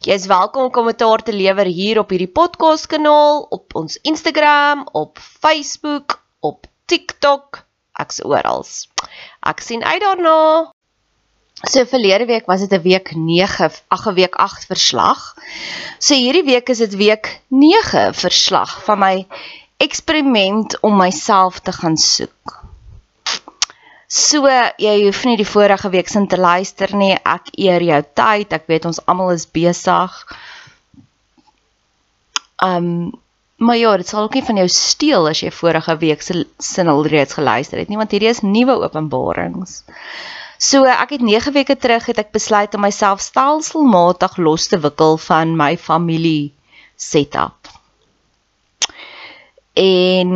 Jy is welkom om kommentaar te lewer hier op hierdie podcast kanaal, op ons Instagram, op Facebook, op TikTok, ek's oral. Ek sien uit daarna. So verlede week was dit 'n week 9, ag 'n week 8 verslag. So hierdie week is dit week 9 verslag van my eksperiment om myself te gaan soek. So jy hoef nie die vorige week sin te luister nie. Ek eer jou tyd. Ek weet ons almal is besig. Um maar ja, dit sal ook nie van jou steel as jy vorige week se sin al reeds geluister het nie, want hierdie is nuwe openbarings. So ek het 9 weke terug het ek besluit om myself stelselmatig los te wikkel van my familie setup. En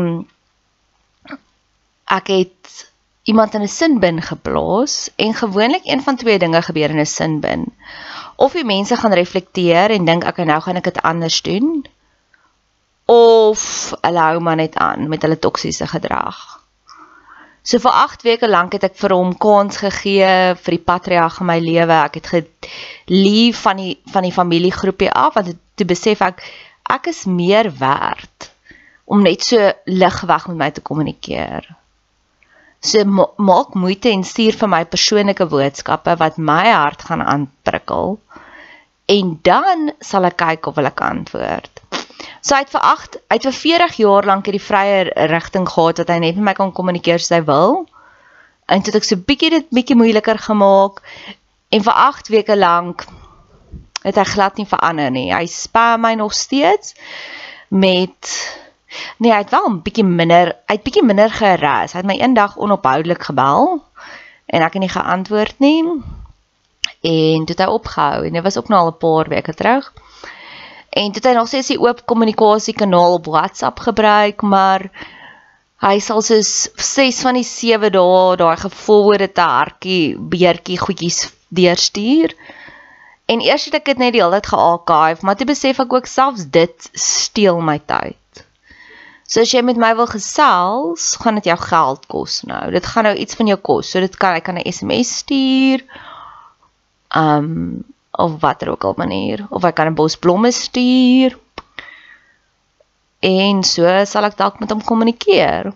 ek het iemand in 'n sinbin geplaas en gewoonlik een van twee dinge gebeur in 'n sinbin. Of die mense gaan reflekteer en dink ek nou gaan ek dit anders doen of hulle hou maar net aan met hulle toksiese gedrag. So vir 8 weke lank het ek vir hom kans gegee vir die patriarg in my lewe. Ek het gelief van die van die familiegroepie af want toe besef ek ek is meer werd om net so ligweg met my te kommunikeer. So ma maak moeite en stuur vir my persoonlike boodskappe wat my hart gaan aanprikkel. En dan sal ek kyk of hulle kan antwoord. So hy het vir 8, hy het vir 40 jaar lank hierdie vrye rigting gehad wat hy net met my kan kommunikeer as hy wil. En dit het ek so bietjie dit bietjie moeiliker gemaak en vir 8 weke lank het hy glad nie verander nie. Hy spam my nog steeds met Nee, hy het wel 'n bietjie minder, hy het bietjie minder geras. Hy het my eendag onophoudelik gebel en ek het nie geantwoord nie. En dit het hy opgehou en dit was ook nou al 'n paar weke terug. En dit het hy nog steeds die oop kommunikasie kanaal op WhatsApp gebruik, maar hy sal soos 6 van die 7 dae daai gevolgde te hartjie beertjie goedjies deurstuur. En eers het ek dit net die hele tyd gearchive, maar toe besef ek ook selfs dit steel my tyd. So as jy met my wil gesels, gaan dit jou geld kos nou. Dit gaan nou iets van jou kos. So dit kan ek kan 'n SMS stuur. Um of watter ook al manier of ek kan 'n bos blomme stuur. En so sal ek dalk met hom kommunikeer.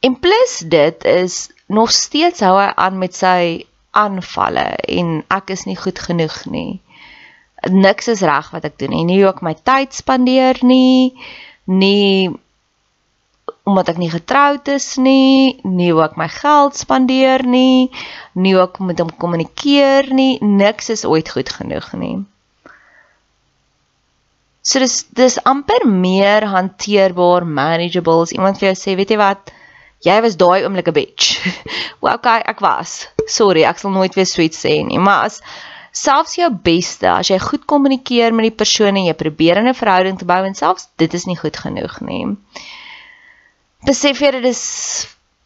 En plus dit is nog steeds hou hy aan met sy aanvalle en ek is nie goed genoeg nie. Niks is reg wat ek doen nie. Nie hoe ek my tyd spandeer nie. Nie omdat ek nie getroud is nie, nie hoe ek my geld spandeer nie, nie hoe ek met hom kommunikeer nie, niks is ooit goed genoeg nie. So dis dis amper meer hanteerbaar, manageable as iemand vir jou sê, weet jy wat, jy was daai oomblik 'n bitch. well, okay, ek was. Sorry, ek sal nooit weer so iets sê nie, maar as selfs jou beste, as jy goed kommunikeer met die persoon en jy probeer 'n verhouding te bou en selfs dit is nie goed genoeg nie besef jy dit is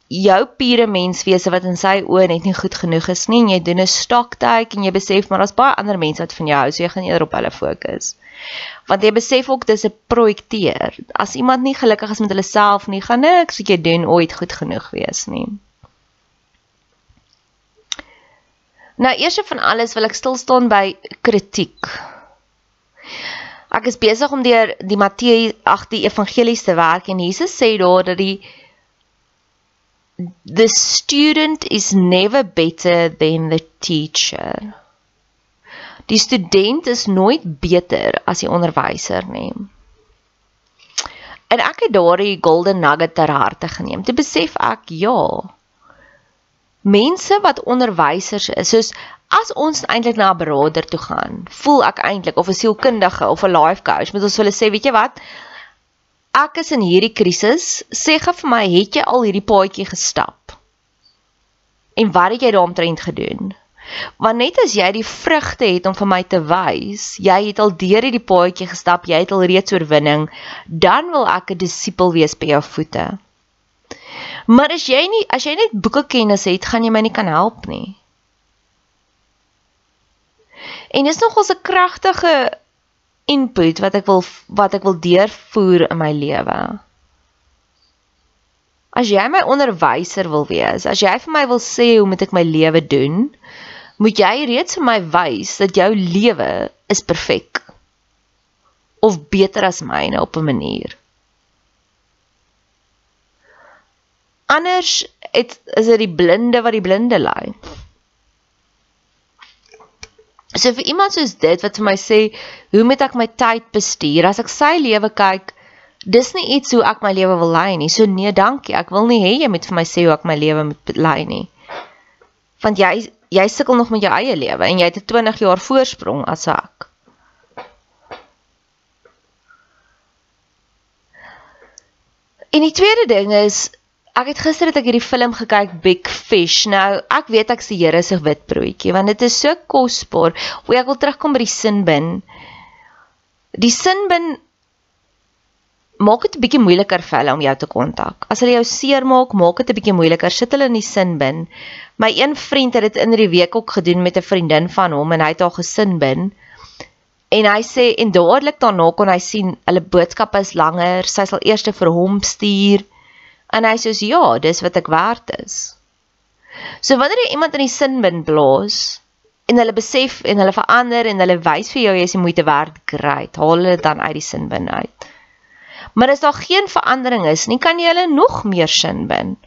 jou pure menswese wat in sy oë net nie goed genoeg is nie en jy doen 'n stoktyk en jy besef maar daar's baie ander mense wat van jou hou so jy gaan eerder op hulle fokus. Want jy besef ook dis 'n projekteer. As iemand nie gelukkig is met hulle self nie, gaan niks wat jy doen ooit goed genoeg wees nie. Nou eers van alles wil ek stil staan by kritiek. Ek is besig om deur die Matteus ag die evangelies te werk en Jesus sê daar dat die the student is never better than the teacher. Die student is nooit beter as die onderwyser nie. En ek het daardie golden nugget ter harte geneem. Te besef ek ja. Mense wat onderwysers is, soos as ons eintlik na 'n beraader toe gaan, voel ek eintlik of 'n sielkundige of 'n life coach moet ons hulle sê, weet jy wat? Ek is in hierdie krisis, sê gou vir my, het jy al hierdie paadjie gestap? En wat het jy daaromtrent gedoen? Want net as jy die vrugte het om vir my te wys, jy het al deur hierdie paadjie gestap, jy het al reeds oorwinning, dan wil ek 'n disipel wees by jou voete. Maar as jy nie as jy net boeke kennis het, gaan jy my nie kan help nie. En dis nogals 'n kragtige input wat ek wil wat ek wil deurvoer in my lewe. As jy my onderwyser wil wees, as jy vir my wil sê hoe moet ek my lewe doen, moet jy reeds vir my wys dat jou lewe is perfek of beter as myne op 'n manier. Anders het, is dit die blinde wat die blinde lei. So vir iemand soos dit wat vir my sê, hoe moet ek my tyd bestuur? As ek sy lewe kyk, dis nie iets hoe ek my lewe wil lei nie. So nee, dankie. Ek wil nie hê jy moet vir my sê hoe ek my lewe moet lei nie. Want jy jy sukkel nog met jou eie lewe en jy het 'n 20 jaar voorsprong as ek. En die tweede ding is Ek het gister het ek hierdie film gekyk Big Fish. Nou, ek weet ek se Here se wit broodjie want dit is so kosbaar. O, ek wil terugkom by die sinbin. Die sinbin maak dit 'n bietjie moeiliker vir hulle om jou te kontak. As hulle jou seermaak, maak dit 'n bietjie moeiliker. Sit hulle in die sinbin. My een vriend het dit in die week ook gedoen met 'n vriendin van hom en hy het haar gesinbin. En hy sê en dadelik daarna kon hy sien hulle boodskappe is langer. Sy sal eers vir hom stuur. En hy sê ja, dis wat ek werd is. So wanneer jy iemand in die sinbind blaas en hulle besef en hulle verander en hulle wys vir jou jy is die moeite werd, great, haal hulle dan uit die sinbind uit. Maar as daar geen verandering is nie, kan jy hulle nog meer sinbind.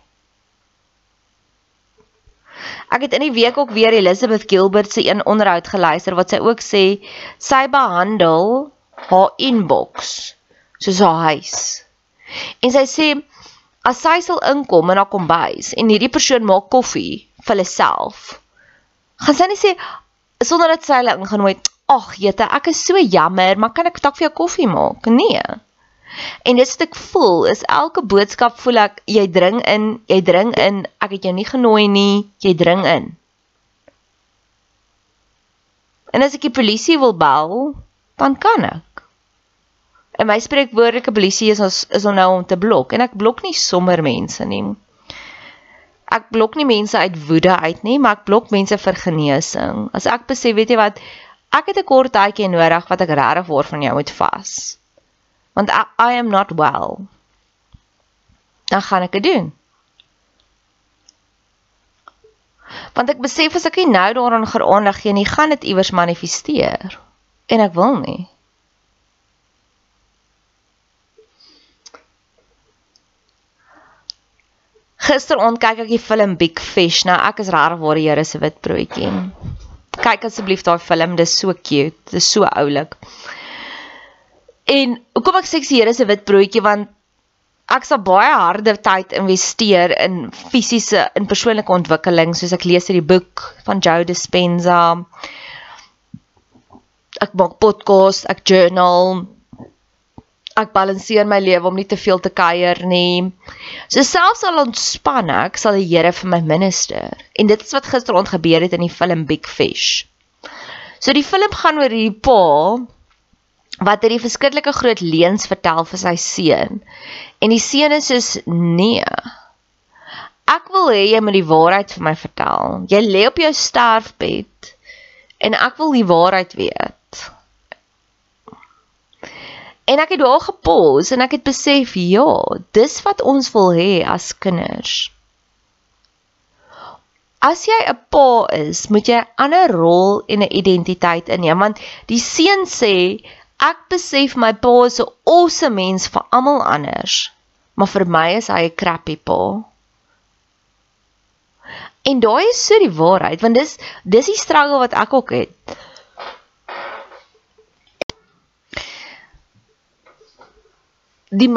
Ek het in die week ook weer Elizabeth Gilbert se een onderhoud geluister wat sy ook sê sy behandel haar inbox soos haar huis. En sy sê as sy sal inkom in haar kombuis en hierdie persoon maak koffie vir hulle self, gaan sy nie sê sonder dat sy hulle ingenooi het, "Ag, jete, ek is so jammer, maar kan ek dalk vir jou koffie maak?" Nee. En dit wat ek voel is elke boodskap voel ek jy dring in, jy dring in, ek het jou nie genooi nie, jy dring in. En as ek die polisie wil bel, dan kan ek. En my spreekwoordelike polisie is ons is om nou om te blok en ek blok nie sommer mense nie. Ek blok nie mense uit woede uit nie, maar ek blok mense vir genesing. As ek besef, weet jy wat, ek het 'n kort tydjie nodig wat ek regtig voor van jou moet vas. Want I, I am not well. Dan gaan ek dit doen. Want ek besef as ek nie nou daaraan geraandig gee nie, gaan dit iewers manifesteer. En ek wil nie. Gisteraand kyk ek die film Big Fish. Nou ek is regtig waar die Here se wit broodjie. Kyk asseblief daai film, dis so cute, dis so oulik. En hoekom ek sê die Here se wit broodjie want ek sal baie harde tyd investeer in fisiese in persoonlike ontwikkeling soos ek lees hierdie boek van Joe Dispenza ek maak podcast, ek journal. Ek balanseer my lewe om nie te veel te kuier nie. So selfs al ontspan ek, sal die Here vir my minister. En dit is wat gisteraand gebeur het in die film Big Fish. So die film gaan oor hierdie pa wat hierdie verskriklike groot leuns vertel vir sy seun. En die seun is soos nee. Ek wil hê jy moet die waarheid vir my vertel. Jy lê op jou sterfbed en ek wil die waarheid weet. En ek het daar gepos en ek het besef, ja, dis wat ons wil hê as kinders. As jy 'n pa is, moet jy 'n ander rol en 'n identiteit inneem want die seun sê ek besef my pa is 'n awesome mens vir almal anders, maar vir my is hy 'n crappy pa. En daai is so die waarheid want dis dis die struggle wat ek ook het. Die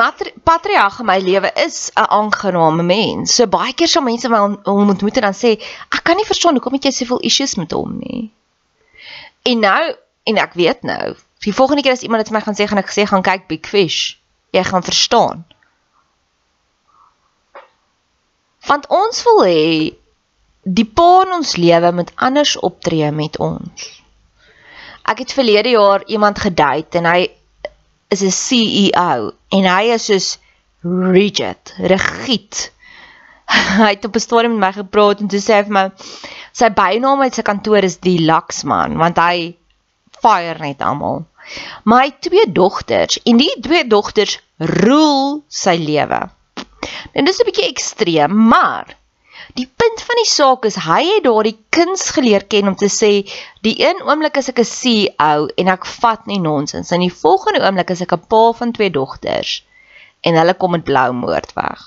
patriarg in my lewe is 'n aangename mens. So baie keer sal mense my hom ontmoet en dan sê, "Ek kan nie verstaan hoekom het jy soveel issues met hom nie." En nou, en ek weet nou, die volgende keer as iemand dit vir my gaan sê, gaan ek sê, "Gaan kyk Big Fish." Jy gaan verstaan. Want ons wil hê die pa in ons lewe moet anders optree met ons. Ek het verlede jaar iemand gedate en hy is 'n CEO en hy is soos rigid, rigied. hy het op 'n stadium met my gepraat en toe sê hy vir my sy bynaam uit sy kantoor is die Laksman want hy fire net almal. Maar hy het twee dogters en die twee dogters rule sy lewe. En dis 'n bietjie ekstreem, maar Die punt van die saak is hy het daardie kuns geleer ken om te sê die een oomblik is ek 'n CEO en ek vat nie nonsens en die volgende oomblik is ek 'n pa van twee dogters en hulle kom met blou moord weg.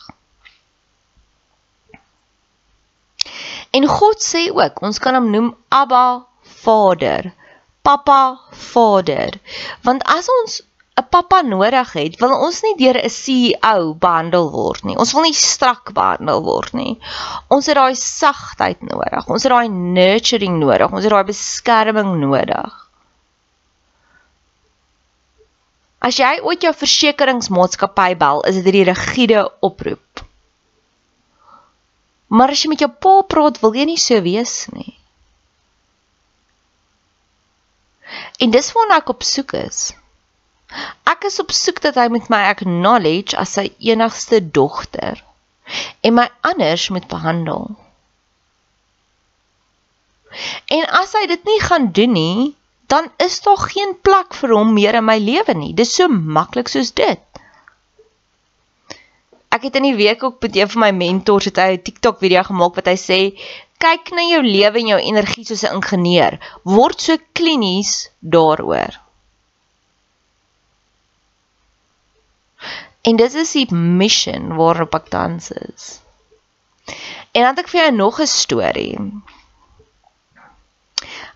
En God sê ook, ons kan hom noem Abba Vader, Papa Vader. Want as ons 'n pappa nodig het, wil ons nie deur 'n CEO behandel word nie. Ons wil nie strak behandel word nie. Ons het daai sagtheid nodig. Ons het daai nurturing nodig. Ons het daai beskerming nodig. As jy ooit jou versekeringsmaatskappy bel, is dit 'n rigiede oproep. Maar as jy met jou pa praat, wil jy nie so wees nie. En dis waarna ek op soek is. Ek is op soek dat hy met my acknowledge as sy enigste dogter en my anders moet behandel. En as hy dit nie gaan doen nie, dan is daar geen plek vir hom meer in my lewe nie. Dis so maklik soos dit. Ek het in die week ook met een van my mentors het hy 'n TikTok video gemaak wat hy sê kyk na jou lewe en jou energie soos 'n ingenieur. Word so klinies daaroor. En dit is die mission waarop ek tans is. En dan het ek vir jou nog 'n storie.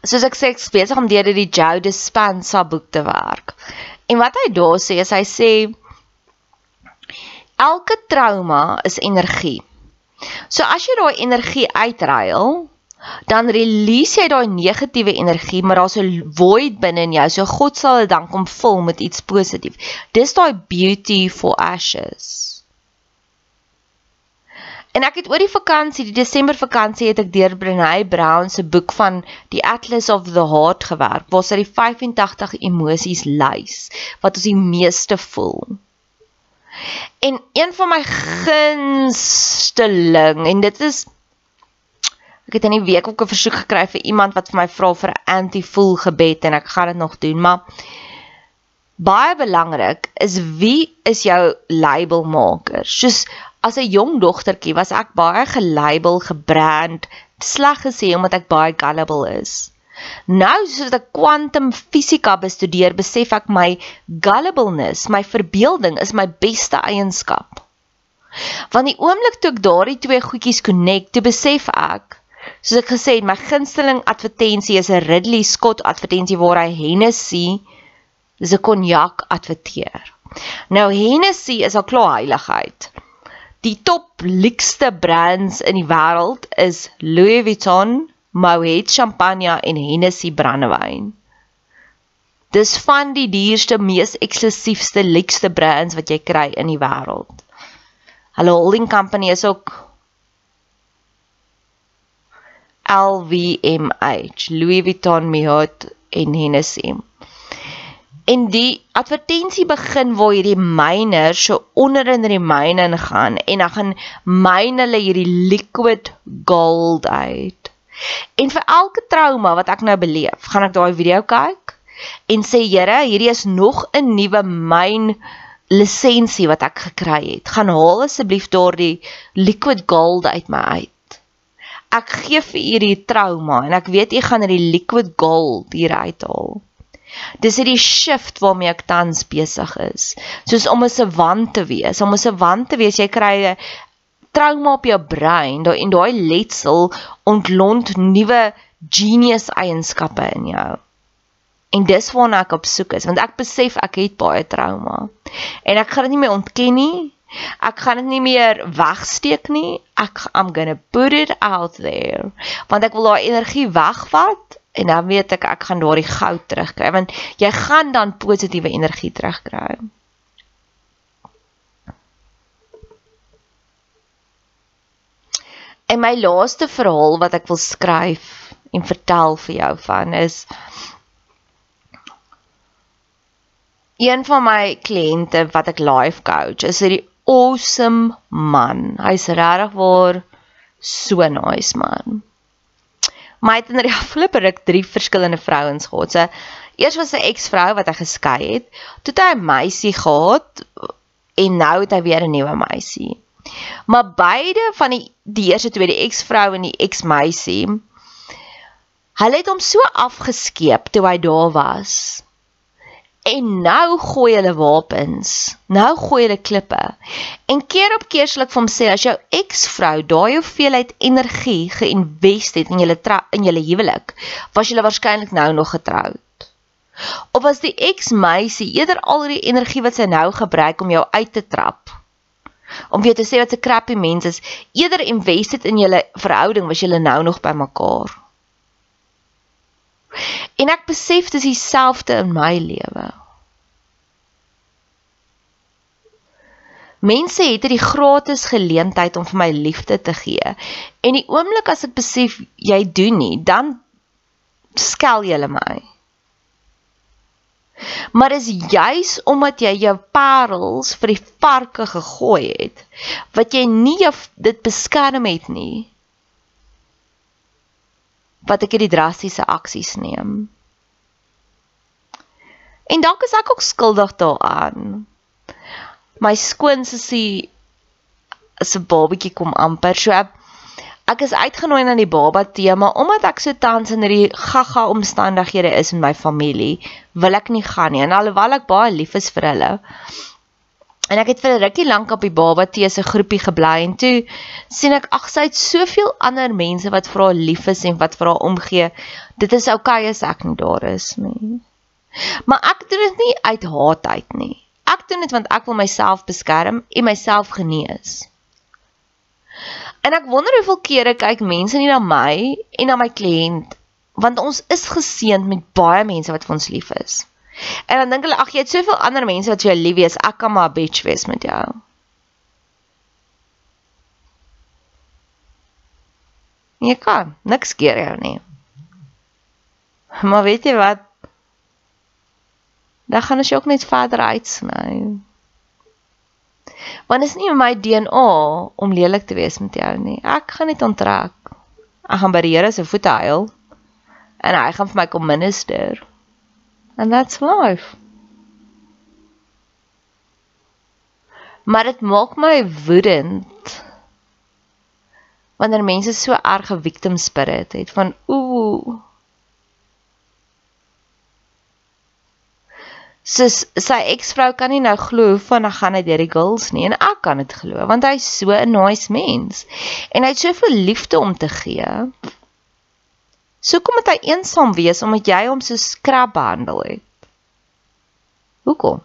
Soos ek sê ek besig om deur die Joe Dispenza boek te werk. En wat hy daar sê is hy sê elke trauma is energie. So as jy daai energie uitruil, dan release jy daai negatiewe energie, maar daar's 'n void binne in jou. So God sal dit dan kom vul met iets positief. Dis daai beauty for ashes. En ek het oor die vakansie, die Desember vakansie het ek deur Brené Brown se boek van die Atlas of the Heart gewerk, waar sy die 85 emosies lys wat ons die meeste voel. En een van my gunsteling en dit is Ek het in die week ook 'n versoek gekry vir iemand wat vir my vra vir 'n anti-voel gebed en ek gaan dit nog doen, maar baie belangrik is wie is jou labelmaker? Soos as 'n jong dogtertjie was ek baie gelabel, gebrand, sleg gesê omdat ek baie gullible is. Nou soos ek kwantum fisika bestudeer, besef ek my gullibleness, my verbeelding is my beste eienskap. Want die oomblik toe ek daardie twee goedjies connect, toe besef ek Soos ek gesê het, my gunsteling advertensie is 'n Ridley Scott advertensie waar hy Hennessy dis 'n konjak adverteer. Nou Hennessy is al klaar heiligheid. Die top luukste brands in die wêreld is Louis Vuitton, Moet Champagne en Hennessy brandewyn. Dis van die duurste, mees eksklusiefste, luukste brands wat jy kry in die wêreld. Hulle holding company is ook LVMH, Louis Vuitton, Moet en Hennessy. En die advertensie begin waar hierdie myner so onder in die myne ingaan en dan gaan myn hulle hierdie liquid gold uit. En vir elke trauma wat ek nou beleef, gaan ek daai video kyk en sê Here, hierdie is nog 'n nuwe myn lisensie wat ek gekry het. Gaan haal asseblief daardie liquid gold uit my uit. Ek gee vir u hierdie trauma en ek weet u gaan hierdie liquid gold hier uithaal. Dis hierdie shift waarmee ek tans besig is. Soos om 'n savant te wees, om 'n savant te wees, jy kry 'n trauma op jou brein, daai en daai letsel ontlont nuwe genius eienskappe in jou. En dis waarna ek op soek is, want ek besef ek het baie trauma. En ek gaan dit nie meer ontken nie. Ek gaan dit nie meer wegsteek nie. Ek I'm going to put it out there. Want ek wil daai energie wegvat en dan weet ek ek gaan daardie goud terugkry want jy gaan dan positiewe energie terugkry. En my laaste verhaal wat ek wil skryf en vertel vir jou van is een van my kliënte wat ek life coach is hierdie awesome man. Hy's regtig waar so nice man. Hy het in die afgelope ruk drie verskillende vrouens gehad. So eers was sy eksvrou wat hy geskei het, toe het hy 'n meisie gehad en nou het hy weer 'n nuwe meisie. Maar beide van die die eerste twee, die eksvrou en die eksmeisie, hulle het hom so afgeskeep toe hy daar was En nou gooi hulle wapens. Nou gooi hulle klippe. En keer op keer sal ek vir hom sê as jou eksvrou daai hoeveelheid energie geïnvest het in julle in julle huwelik, was julle waarskynlik nou nog getroud. Of was die eksmeisie eerder al die energie wat sy nou gebruik om jou uit te trap? Om vir jou te sê wat 'n crappy mens is, eerder invest het in julle verhouding was julle nou nog by mekaar. En ek besef dis dieselfde in my lewe. Mense het hierdie gratis geleentheid om vir my liefde te gee. En die oomblik as ek besef jy doen nie, dan skel jy my. Maar dis juis omdat jy jou parels vir die varke gegooi het, wat jy nie dit beskerm het nie wat ek hierdie drastiese aksies neem. En dalk is ek ook skuldig daaraan. My skoonsussie is 'n babatjie kom amper. So ek is uitgenooi na die baba tema omdat ek so tans in hierdie gaga omstandighede is in my familie, wil ek nie gaan nie. En alhoewel ek baie lief is vir hulle, En ek het vir 'n rukkie lank op die baba tee se groepie gebly en toe sien ek ag sy het soveel ander mense wat vir haar lief is en wat vir haar omgee. Dit is oukei okay as ek nie daar is nie. Maar ek doen dit nie uit haat uit nie. Ek doen dit want ek wil myself beskerm en myself genees. En ek wonder hoeveel kere kyk mense nie na my en na my kliënt want ons is geseënd met baie mense wat vir ons lief is. En dan dink hulle, ag jy het soveel ander mense wat vir jou lief is, ek kan maar 'n bitch wees met jou. Jy kan, niks keer jou nie. Maar weet jy wat? Dan gaan ons ook net verder uitsny. Want is nie my DNA om lelik te wees met jou nie. Ek gaan net onttrek. Ek gaan by die Here se voete huil en hy gaan vir my kom minister. And that's life. Maar dit maak my woedend wanneer mense so erge victim spirit het van ooh Sis sy eksvrou kan nie nou glo van hy gaan uit hierdie girls nie en ek kan dit glo want hy's so 'n nice mens en hy het soveel liefde om te gee. So kom dit hy eensaam wees omdat jy hom so skrap behandel het. Hoekom?